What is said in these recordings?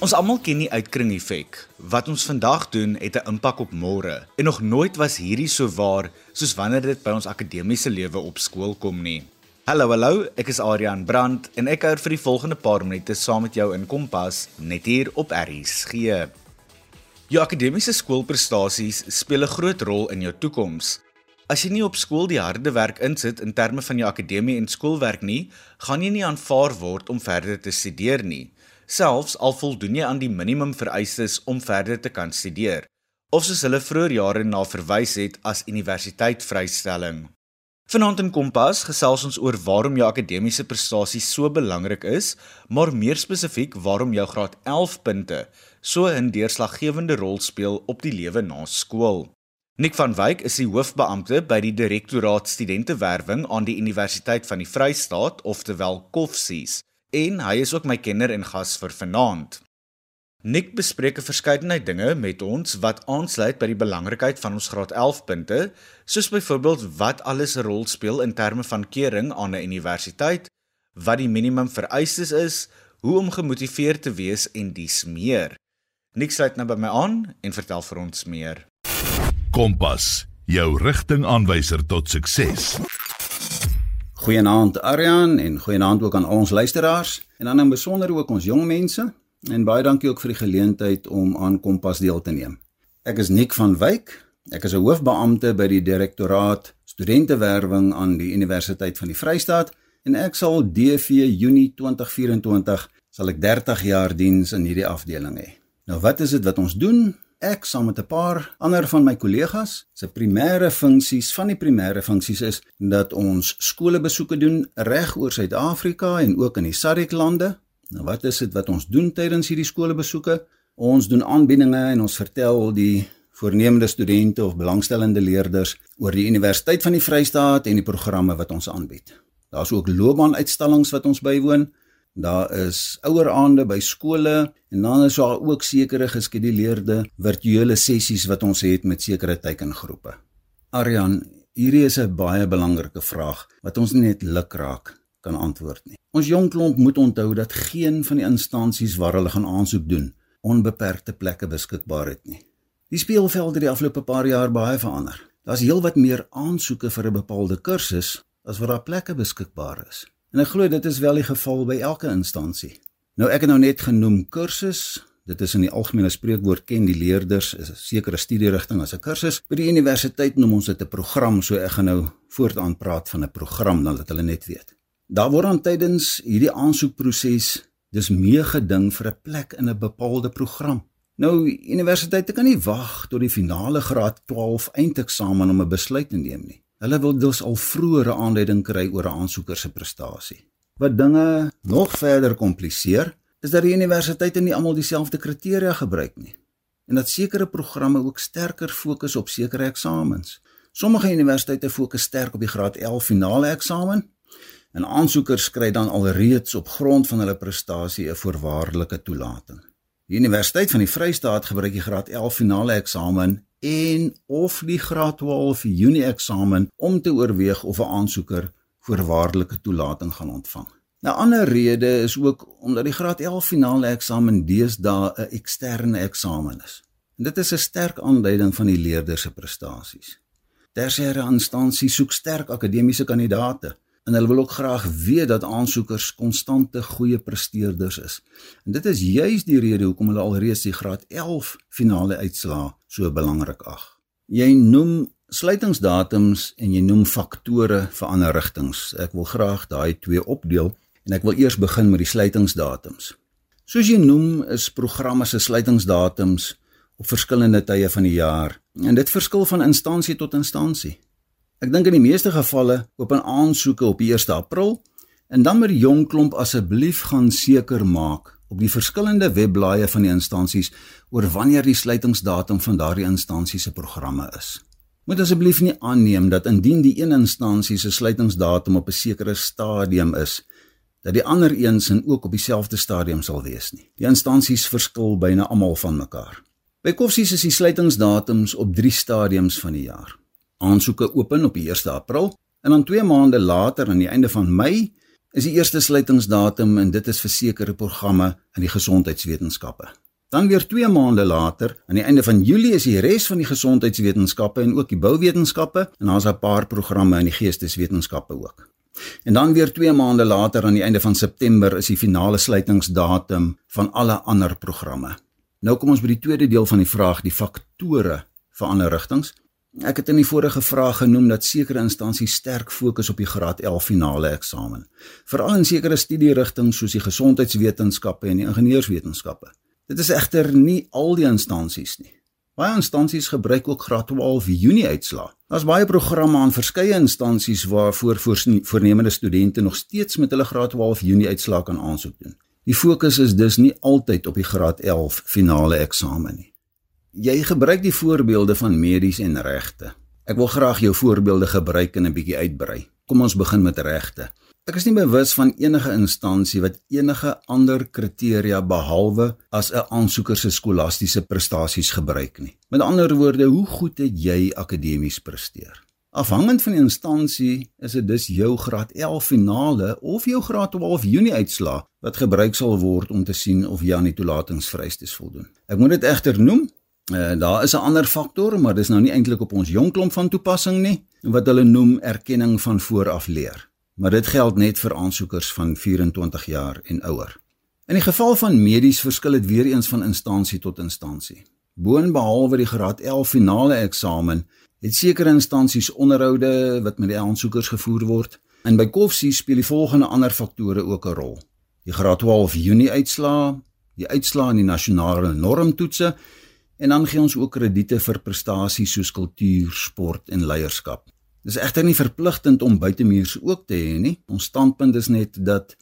Ons almal ken die uitkring effek. Wat ons vandag doen, het 'n impak op môre. En nog nooit was hierdie so waar soos wanneer dit by ons akademiese lewe op skool kom nie. Hallo, hallo, ek is Adrian Brandt en ek kuier vir die volgende paar minute saam met jou in Kompas net hier op RSG. Jou akademiese skoolprestasies speel 'n groot rol in jou toekoms. As jy nie op skool die harde werk insit in terme van jou akademie en skoolwerk nie, gaan jy nie aanvaar word om verder te studeer nie selfs al voldoen jy aan die minimum vereistes om verder te kan studeer of soos hulle vroeër jare na verwys het as universiteit vrystelling. Vanaand in Kompas gesels ons oor waarom jou akademiese prestasies so belangrik is, maar meer spesifiek waarom jou graad 11 punte so 'n deurslaggewende rol speel op die lewe na skool. Nick van Wyk is die hoofbeampte by die Direktoraat Studentewerwing aan die Universiteit van die Vrystaat, oftewel KOFSIS en hy is ook my kenner en gas vir vanaand. Nick bespreek 'n verskeidenheid dinge met ons wat aansluit by die belangrikheid van ons graad 11 punte, soos byvoorbeeld wat alles 'n rol speel in terme van kering aan 'n universiteit, wat die minimum vereistes is, hoe om gemotiveerd te wees en dies meer. Nick sluit nou by my aan en vertel vir ons meer. Kompas, jou rigtingaanwyser tot sukses. Goeienaand Aryan en goeienaand ook aan ons luisteraars en dan in besonder ook ons jong mense en baie dankie ook vir die geleentheid om aan Kompas deel te neem. Ek is Nik van Wyk. Ek is 'n hoofbeampte by die Direktoraat Studentewerwing aan die Universiteit van die Vrystaat en ek sal DV Junie 2024 sal ek 30 jaar diens in hierdie afdeling hê. Nou wat is dit wat ons doen? Ek saam met 'n paar ander van my kollegas se primêre funksies van die primêre funksies is dat ons skole besoeke doen reg oor Suid-Afrika en ook in die SADC lande. Nou wat is dit wat ons doen tydens hierdie skole besoeke? Ons doen aanbiedinge en ons vertel die voornemende studente of belangstellende leerders oor die Universiteit van die Vrystaat en die programme wat ons aanbied. Daar's ook loopbaanuitstallings wat ons bywoon. Daar is oueraande by skole en dan is daar ook sekere geskeduleerde virtuele sessies wat ons het met sekere teikengroepe. Arian, hierdie is 'n baie belangrike vraag wat ons nie net lukraak kan antwoord nie. Ons jong klomp moet onthou dat geen van die instansies waar hulle gaan aansoek doen onbeperkte plekke beskikbaar het nie. Die speelveld het die afgelope paar jaar baie verander. Daar's heelwat meer aansoeke vir 'n bepaalde kursus as wat daar plekke beskikbaar is. En ek glo dit is wel die geval by elke instansie. Nou ek het nou net genoem kursus. Dit is in die algemene spreekwoord ken die leerders is 'n sekere studierigting as 'n kursus. By die universiteit noem ons dit 'n program, so ek gaan nou voortaan praat van 'n program dan dat hulle net weet. Daar word aan tydens hierdie aansoekproses dis meegeding vir 'n plek in 'n bepaalde program. Nou universiteite kan nie wag tot die finale graad 12 eindeksamen om 'n besluit te neem nie. Hulle wil dus al vroeëre aanduiding kry oor 'n aansoeker se prestasie. Wat dinge nog verder kompliseer, is dat die universiteite nie almal dieselfde kriteria gebruik nie en dat sekere programme ook sterker fokus op sekere eksamens. Sommige universiteite fokus sterk op die graad 11 finale eksamen en aansoekers kry dan alreeds op grond van hulle prestasie 'n voorwaardelike toelating. Die Universiteit van die Vrystaat gebruik die graad 11 finale eksamen en of die graad 12 Junie eksamen om te oorweeg of 'n aansoeker voorwaardelike toelating gaan ontvang. 'n ander rede is ook omdat die graad 11 finale eksamen deesdae 'n eksterne eksamen is. En dit is 'n sterk aanduiding van die leerder se prestasies. Tersiêre instansies soek sterk akademiese kandidaate en hulle wil ook graag weet dat aansoekers konstante goeie presteerders is. En dit is juis die rede hoekom hulle alreeds die graad 11 finale uitslaa so belangrik ag. Jy noem sluitingsdatums en jy noem faktore vir ander rigtings. Ek wil graag daai twee opdeel en ek wil eers begin met die sluitingsdatums. Soos jy noem, is programme se sluitingsdatums op verskillende tye van die jaar en dit verskil van instansie tot instansie. Ek dink in die meeste gevalle oop 'n aansoeke op 1 April en dan moet die jong klomp asseblief gaan seker maak op die verskillende webblaaie van die instansies oor wanneer die sluitingsdatum van daardie instansie se programme is. Moet asseblief nie aanneem dat indien die een instansie se sluitingsdatum op 'n sekere stadium is, dat die ander een se ook op dieselfde stadium sal wees nie. Die instansies verskil byna almal van mekaar. By Koffsies is die sluitingsdatums op 3 stadiums van die jaar aansoeke open op die 1 April en dan 2 maande later aan die einde van Mei is die eerste sluitingsdatum en dit is vir sekere programme in die gesondheidswetenskappe. Dan weer 2 maande later, aan die einde van Julie is die res van die gesondheidswetenskappe en ook die bouwetenskappe en daar's 'n paar programme in die geesteswetenskappe ook. En dan weer 2 maande later aan die einde van September is die finale sluitingsdatum van alle ander programme. Nou kom ons by die tweede deel van die vraag, die faktore vir ander rigtings. Ek het in die vorige vraag genoem dat sekere instansies sterk fokus op die graad 11 finale eksamen, veral in sekere studierigtings soos die gesondheidswetenskappe en die ingenieurswetenskappe. Dit is egter nie al die instansies nie. Baie instansies gebruik ook graad 12 Junie uitslae. Daar's baie programme aan verskeie instansies waarvoor voornemende studente nog steeds met hulle graad 12 Junie uitslae kan aansoek doen. Die fokus is dus nie altyd op die graad 11 finale eksamen nie. Jy gebruik die voorbeelde van medies en regte. Ek wil graag jou voorbeelde gebruik en 'n bietjie uitbrei. Kom ons begin met regte. Ek is nie bewus van enige instansie wat enige ander kriteria behalwe as 'n aansoeker se skolastiese prestasies gebruik nie. Met ander woorde, hoe goed het jy akademies presteer? Afhangend van die instansie is dit dus jou graad 11 finale of jou graad 12 Junie uitslaa wat gebruik sal word om te sien of jy aan die toelatingsvereistes voldoen. Ek moet dit egter noem, uh, daar is 'n ander faktor, maar dis nou nie eintlik op ons jong klomp van toepassing nie, wat hulle noem erkenning van vooraf leer. Maar dit geld net vir aansoekers van 24 jaar en ouer. In die geval van medies verskil dit weer eens van instansie tot instansie. Boonbehalwe die graad 11 finale eksamen het sekere instansies onderhoude wat met die aansoekers gevoer word en by Koffsie speel die volgende ander faktore ook 'n rol. Die graad 12 Junie uitslaa, die uitslaa in die nasionale normtoetse en dan gee ons ook krediete vir prestasies soos kultuur, sport en leierskap. Dis egter nie verpligtend om buitemuurs ook te hê nie. Ons standpunt is net dat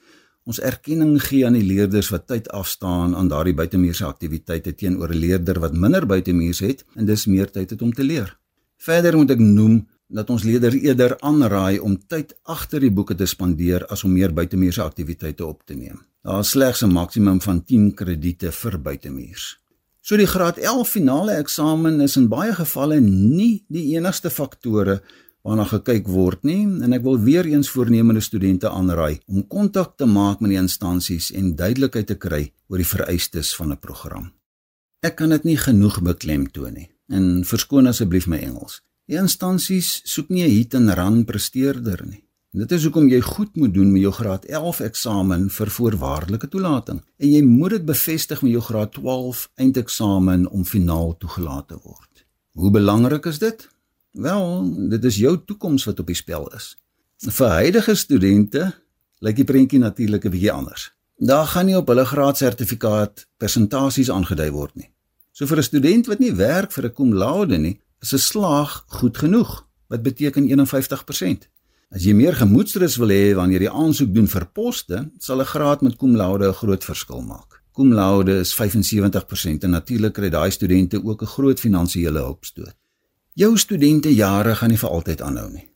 ons erkenning gee aan die leerders wat tyd afstaan aan daardie buitemuurse aktiwiteite teenoor 'n leerder wat minder buitemuurs het en dis meer tyd het om te leer. Verder moet ek noem dat ons leerders eerder aanraai om tyd agter die boeke te spandeer as om meer buitemuurse aktiwiteite op te neem. Daar is slegs 'n maksimum van 10 krediete vir buitemuurs. So die graad 11 finale eksamen is in baie gevalle nie die enigste faktore waarna gekyk word nie en ek wil weer eens voornemende studente aanraai om kontak te maak met die instansies en duidelikheid te kry oor die vereistes van 'n program. Ek kan dit nie genoeg beklemtoon nie en verskoon asseblief my Engels. Die instansies soek nie 'n hit en run presteerder nie. En dit is hoekom jy goed moet doen met jou graad 11 eksamen vir voorwaardelike toelating en jy moet dit bevestig met jou graad 12 eindeksamen om finaal toegelaat te word. Hoe belangrik is dit? Wel, dit is jou toekoms wat op die spel is. Vir huidige studente lyk die prentjie natuurlik 'n bietjie anders. Daar gaan nie op hulle graadsertifikaat persentasies aangedui word nie. So vir 'n student wat nie werk vir 'n cum laude nie, is 'n slaag goed genoeg. Wat beteken 51%? As jy meer gemoedsrus wil hê wanneer jy aansoek doen vir poste, sal 'n graad met cum laude 'n groot verskil maak. Cum laude is 75% en natuurlik kry daai studente ook 'n groot finansiële hulpstoot. Jou studente jare gaan nie vir altyd aanhou nie.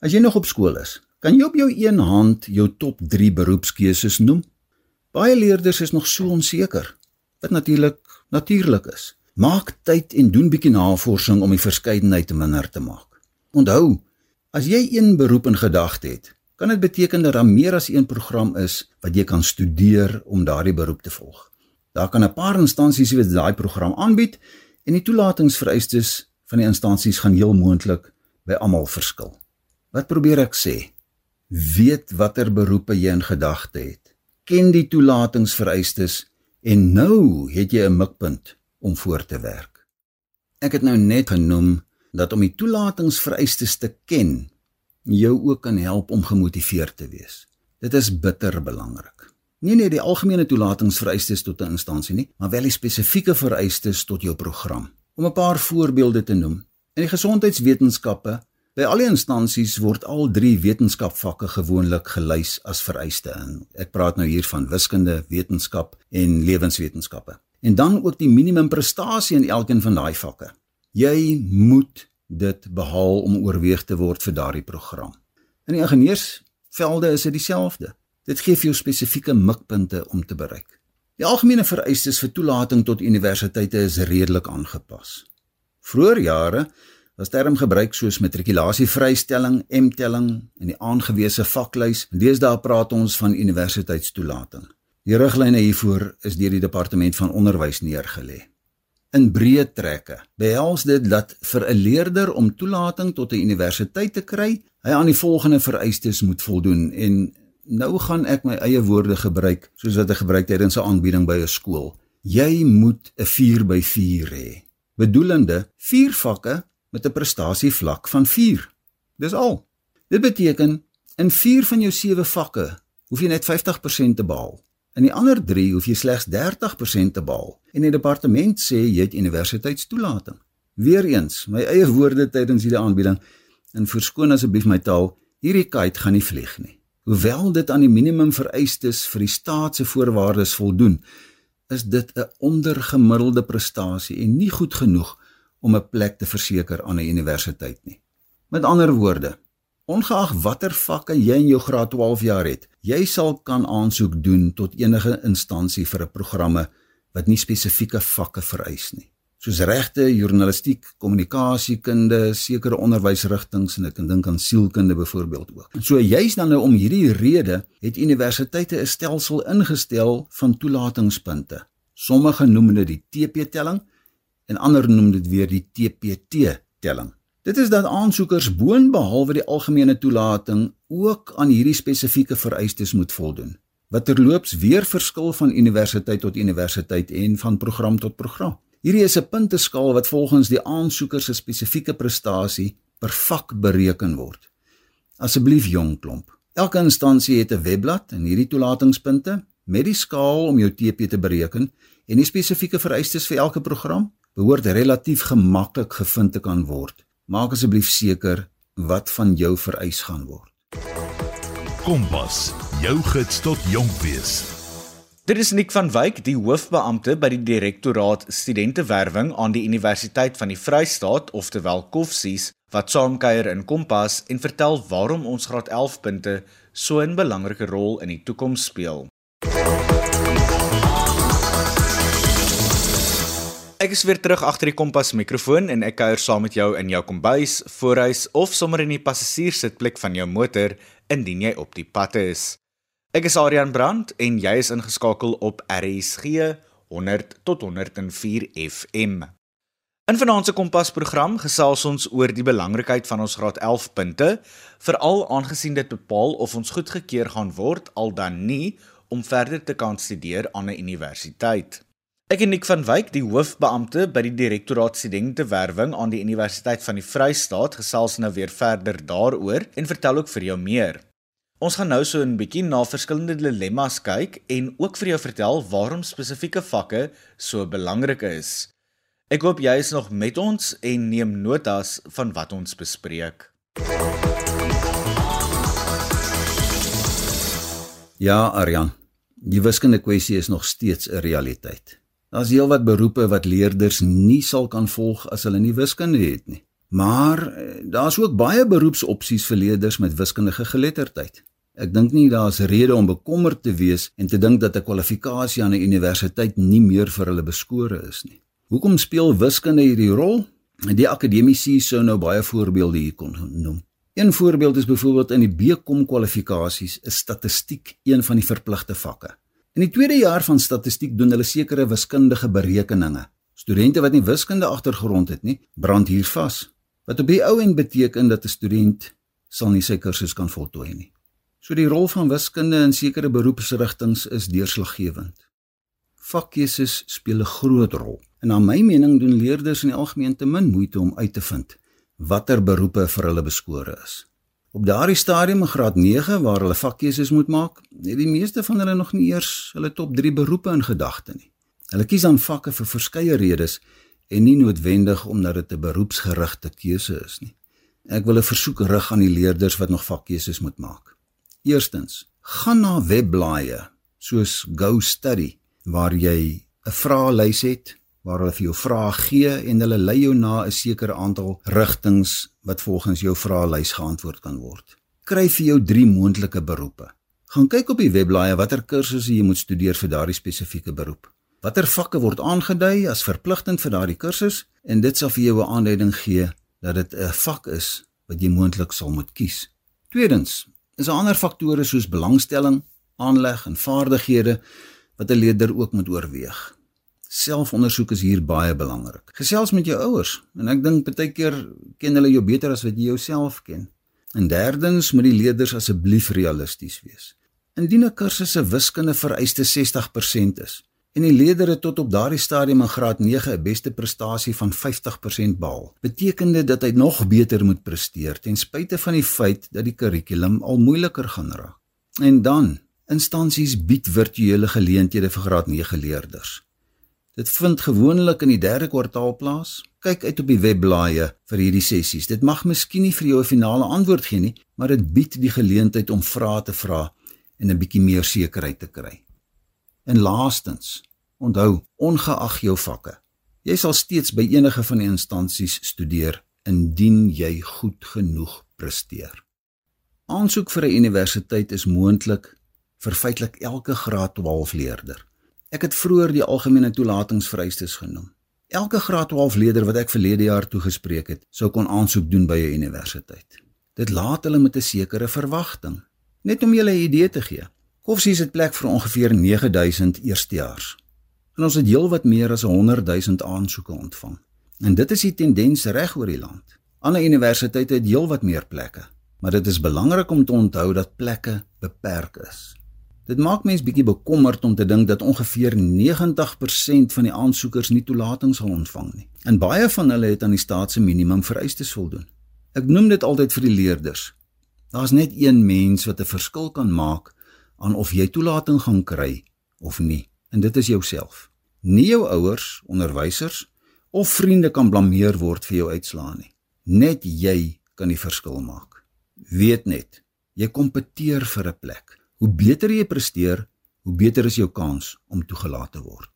As jy nog op skool is, kan jy op jou een hand jou top 3 beroepskeuses noem? Baie leerders is nog so onseker. Wat natuurlik natuurlik is. Maak tyd en doen bietjie navorsing om die verskeidenheid minder te maak. Onthou, as jy een beroep in gedagte het, kan dit beteken dat daar meer as een program is wat jy kan studeer om daardie beroep te volg. Daar kan 'n paar instansies wat daai program aanbied en die toelatingsvereistes van die instansies gaan heel moontlik by almal verskil. Wat probeer ek sê? Weet watter beroepe jy in gedagte het. Ken die toelatingsvereistes En nou het jy 'n mikpunt om voor te werk. Ek het nou net genoem dat om die toelatingsvereistes te ken jou ook kan help om gemotiveerd te wees. Dit is bitter belangrik. Nie net die algemene toelatingsvereistes tot 'n instansie nie, maar wel die spesifieke vereistes tot jou program. Om 'n paar voorbeelde te noem. In die gesondheidswetenskappe By al die instansies word al drie wetenskapvakke gewoonlik gelys as vereiste in. Ek praat nou hier van wiskunde, wetenskap en lewenswetenskappe. En dan ook die minimum prestasie in elkeen van daai vakke. Jy moet dit behaal om oorweeg te word vir daardie program. In die ingenieursvelde is dit dieselfde. Dit gee vir jou spesifieke mikpunte om te bereik. Die algemene vereistes vir toelating tot universiteite is redelik aangepas. Vroeger jare Was term gebruik soos matrikulasievrystelling, M-telling en die aangewese vaklys. Deesdae praat ons van universiteitstoelating. Die riglyne hiervoor is deur die departement van onderwys neergelê. In breë trekke behels dit dat vir 'n leerder om toelating tot 'n universiteit te kry, hy aan die volgende vereistes moet voldoen en nou gaan ek my eie woorde gebruik soos wat ek gebruik tydens 'n aanbieding by 'n skool. Jy moet 'n 4 by 4 hê. Bedoelende 4 vakke met 'n prestasievlak van 4. Dis al. Dit beteken in 4 van jou 7 vakke hoef jy net 50% te behaal. In die ander 3 hoef jy slegs 30% te behaal en die departement sê jy het universiteitstoelating. Weereens, my eie woorde tydens hierdie aanbieding en verskoon asseblief my taal, hierdie kite gaan nie vlieg nie. Hoewel dit aan die minimum vereistes vir die staat se voorwaardes voldoen, is dit 'n ondergemiddelde prestasie en nie goed genoeg om 'n plek te verseker aan 'n universiteit nie. Met ander woorde, Ongeag watter vakke jy in jou graad 12 jaar het, jy sal kan aansoek doen tot enige instansie vir 'n programme wat nie spesifieke vakke vereis nie. Soos regte, journalistiek, kommunikasiekunde, sekere onderwysrigtinge en ek dink aan sielkunde byvoorbeeld ook. So juis dan nou om hierdie rede het universiteite 'n stelsel ingestel van toelatingspunte. Sommige noem dit die TP-telling en ander noem dit weer die TPT-telling. Dit is dat aansoekers boonbehalwe die algemene toelating ook aan hierdie spesifieke vereistes moet voldoen. Wat terloops weer verskil van universiteit tot universiteit en van program tot program. Hierdie is 'n punteskaal wat volgens die aansoeker se spesifieke prestasie per vak bereken word. Asseblief jong klomp. Elke instansie het 'n webblad en hierdie toelatingspunte met die skaal om jou TP te bereken en die spesifieke vereistes vir elke program behoort relatief gemaklik gevind te kan word maak asseblief seker wat van jou vereis gaan word. Kompas, jou gids tot jonk wees. Dit is Nik van Wyk, die hoofbeampte by die Direktoraat Studentewerwing aan die Universiteit van die Vrystaat, oftewel Koffsies, wat saamkuier in Kompas en vertel waarom ons graad 11 punte so 'n belangrike rol in die toekoms speel. Ek is weer terug agter die kompas mikrofoon en ek kuier saam met jou in jou kombuis, voorhuis of sommer in die passasiersitplek van jou motor indien jy op die pad is. Ek is Adrian Brandt en jy is ingeskakel op RSG 100 tot 104 FM. In vanaand se kompas program gesels ons oor die belangrikheid van ons graad 11 punte, veral aangesien dit bepaal of ons goedgekeur gaan word al dan nie om verder te kan studeer aan 'n universiteit. Ek en Nik van Wyk, die hoofbeampte by die Direktoraat Studentewerwing aan die Universiteit van die Vrystaat, gesels nou weer verder daaroor en vertel ook vir jou meer. Ons gaan nou so 'n bietjie na verskillende dilemma's kyk en ook vir jou vertel waarom spesifieke vakke so belangrik is. Ek hoop jy is nog met ons en neem notas van wat ons bespreek. Ja, Aryan. Die wiskunde kwessie is nog steeds 'n realiteit. Daar's heelwat beroepe wat leerders nie sal kan volg as hulle nie wiskunde het nie. Maar eh, daar's ook baie beroepsopsies vir leerders met wiskundige geletterdheid. Ek dink nie daar's rede om bekommerd te wees en te dink dat 'n kwalifikasie aan 'n universiteit nie meer vir hulle beskore is nie. Hoekom speel wiskunde hierdie rol? Die akademici sou nou baie voorbeelde hier kon noem. Een voorbeeld is byvoorbeeld in die BCom kwalifikasies is statistiek een van die verpligte vakke. In die tweede jaar van statistiek doen hulle sekere wiskundige berekeninge. Studente wat nie wiskunde agtergrond het nie, brand hier vas. Wat op die ou end beteken dat 'n student sal nie sy kursus kan voltooi nie. So die rol van wiskunde in sekere beroepsrigtings is deurslaggewend. Vakkeuses speel 'n groot rol. En na my mening doen leerders in die algemeen te min moeite om uit te vind watter beroepe vir hulle beskore is. Op daardie stadium in graad 9 waar hulle vakkeuses moet maak, het die meeste van hulle nog nie eers hulle top 3 beroepe in gedagte nie. Hulle kies dan vakke vir verskeie redes en nie noodwendig omdat dit 'n beroepsgerigte keuse is nie. Ek wil 'n versoek rig aan die leerders wat nog vakkeuses moet maak. Eerstens, gaan na webblaaie soos Go Study waar jy 'n vraelys het waar hulle vir jou vrae gee en hulle lei jou na 'n sekere aantal rigtings wat volgens jou vraelys geantwoord kan word. Kry vir jou 3 moontlike beroepe. Gaan kyk op die webblaaier watter kursusse jy moet studeer vir daardie spesifieke beroep. Watter vakke word aangedui as verpligtend vir daardie kursus en dit sal vir jou 'n aanduiding gee dat dit 'n vak is wat jy moontlik sal moet kies. Tweedens, is daar ander faktore soos belangstelling, aanleg en vaardighede wat 'n leerder ook moet oorweeg. Selfondersoek is hier baie belangrik. Gesels met jou ouers en ek dink baie keer ken hulle jou beter as wat jy jouself ken. En derdens moet die leerders asseblief realisties wees. Indien 'n kursus se wiskunde vereiste 60% is en die leerder het tot op daardie stadium in graad 9 'n beste prestasie van 50% behaal, beteken dit dat hy nog beter moet presteer ten spyte van die feit dat die kurrikulum al moeiliker gaan raak. En dan, instansies bied virtuele geleenthede vir graad 9 leerders. Dit vind gewoonlik in die derde kwartaal plaas. Kyk uit op die webblaaie vir hierdie sessies. Dit mag miskien nie vir jou 'n finale antwoord gee nie, maar dit bied die geleentheid om vrae te vra en 'n bietjie meer sekerheid te kry. En laastens, onthou, ongeag jou vakke, jy sal steeds by enige van die instansies studeer indien jy goed genoeg presteer. Aansoek vir 'n universiteit is moontlik vir feitelik elke graad 12 leerder. Ek het vroeër die algemene toelatingsvereistes genoem. Elke graad 12 leerder wat ek verlede jaar toegespreek het, sou kon aansoek doen by 'n universiteit. Dit laat hulle met 'n sekere verwagting. Net om julle 'n idee te gee. Koffsies het plek vir ongeveer 9000 eerstejaars. En ons het heelwat meer as 100 000 aansoeke ontvang. En dit is die tendens reg oor die land. Ander universiteite het heelwat meer plekke, maar dit is belangrik om te onthou dat plekke beperk is. Dit maak mens bietjie bekommerd om te dink dat ongeveer 90% van die aansoekers nie toelating sal ontvang nie. En baie van hulle het aan die staat se minimum vereistes voldoen. Ek noem dit altyd vir die leerders. Daar's net een mens wat 'n verskil kan maak aan of jy toelating gaan kry of nie, en dit is jouself. Nie jou ouers, onderwysers of vriende kan blameer word vir jou uitslae nie. Net jy kan die verskil maak. Weet net, jy kompeteer vir 'n plek. Hoe beter jy presteer, hoe beter is jou kans om toegelaat te word.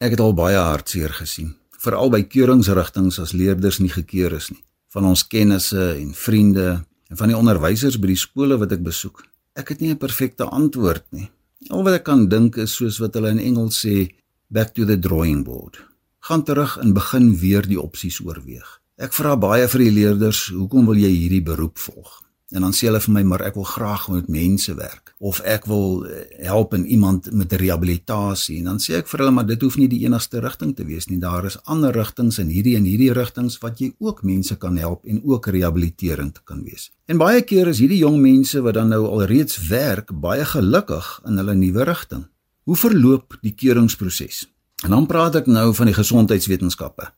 Ek het al baie hartseer gesien, veral by keuringsrigtinge as leerders nie gekeur is nie, van ons kennisse en vriende en van die onderwysers by die skole wat ek besoek. Ek het nie 'n perfekte antwoord nie. Al wat ek kan dink is soos wat hulle in Engels sê, back to the drawing board. Gaan terug en begin weer die opsies oorweeg. Ek vra baie vir die leerders, hoekom wil jy hierdie beroep volg? En dan sê hulle vir my, maar ek wil graag met mense werk of ek wil eh, help in iemand met rehabilitasie. En dan sê ek vir hulle, maar dit hoef nie die enigste rigting te wees nie. Daar is ander rigtings in hierdie en hierdie rigtings wat jy ook mense kan help en ook rehabiliterend kan wees. En baie keer is hierdie jong mense wat dan nou alreeds werk, baie gelukkig in hulle nuwe rigting. Hoe verloop die keuringsproses? En dan praat ek nou van die gesondheidswetenskappe.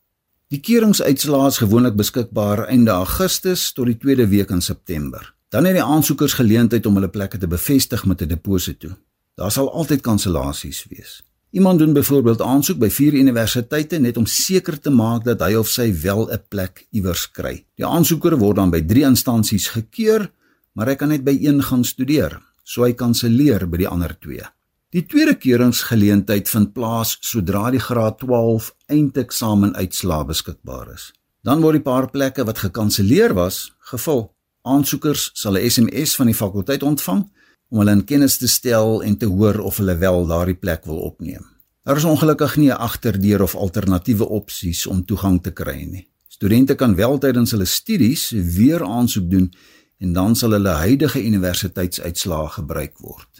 Die keuringsuitslae is gewoonlik beskikbaar einde Augustus tot die tweede week in September. Dan het die aansoekers geleentheid om hulle plekke te bevestig met 'n deposito. Daar sal altyd kansellasies wees. Iemand doen byvoorbeeld aansoek by vier universiteite net om seker te maak dat hy of sy wel 'n plek iewers kry. Die aansoeker word dan by drie instansies gekeur, maar hy kan net by een gaan studeer, so hy kanselleer by die ander twee. Die tweede keuringsgeleentheid vind plaas sodra die graad 12 eindeksamen uitslaa beskikbaar is. Dan word die paar plekke wat gekanselleer was, gevul. Aansoekers sal 'n SMS van die fakulteit ontvang om hulle in kennis te stel en te hoor of hulle wel daardie plek wil opneem. Daar is ongelukkig nie 'n agterdeur of alternatiewe opsies om toegang te kry nie. Studente kan wel tydens hulle studies weer aansoek doen en dan sal hulle huidige universiteitsuitslae gebruik word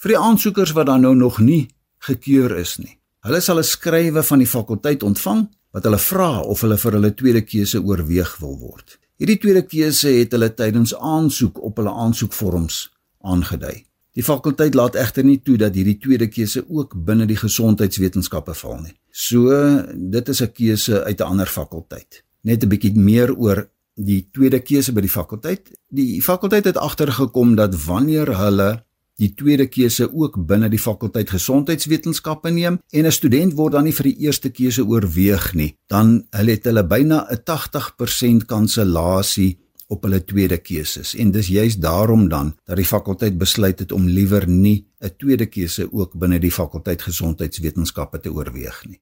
vir die aansoekers wat dan nou nog nie gekeur is nie. Hulle sal 'n skrywe van die fakulteit ontvang wat hulle vra of hulle vir hulle tweede keuse oorweeg wil word. Hierdie tweede keuse het hulle tydens aansoek op hulle aansoekvorms aangedui. Die fakulteit laat egter nie toe dat hierdie tweede keuse ook binne die gesondheidswetenskappe val nie. So dit is 'n keuse uit 'n ander fakulteit. Net 'n bietjie meer oor die tweede keuse by die fakulteit. Die fakulteit het agtergekom dat wanneer hulle die tweede keuse ook binne die fakulteit gesondheidswetenskappe neem en 'n student word dan nie vir die eerste keuse oorweeg nie, dan hulle het hulle byna 'n 80% kansellasie op hulle tweede keuses en dis juist daarom dan dat die fakulteit besluit het om liewer nie 'n tweede keuse ook binne die fakulteit gesondheidswetenskappe te oorweeg nie.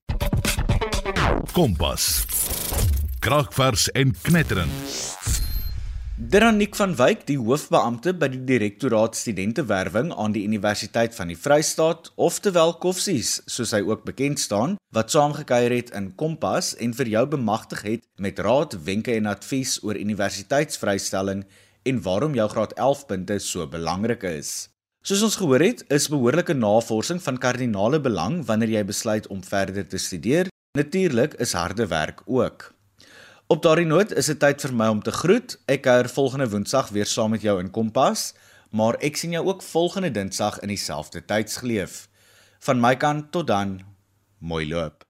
Kompas. Kragvers en knetterend. Deranik van Wyk, die hoofbeampte by die Direktoraat Studentewerwing aan die Universiteit van die Vrystaat, oftewel Koffsies, soos hy ook bekend staan, wat saamgekuier het in Kompas en vir jou bemagtig het met raad, wenke en advies oor universiteitsvrystelling en waarom jou graad 11 punte so belangrik is. Soos ons gehoor het, is behoorlike navorsing van kardinale belang wanneer jy besluit om verder te studeer. Natuurlik is harde werk ook. Op daardie noot is dit tyd vir my om te groet. Ek kuier volgende Woensdag weer saam met jou in Kompas, maar ek sien jou ook volgende Dinsdag in dieselfde tydsgleef. Van my kant tot dan, mooi loop.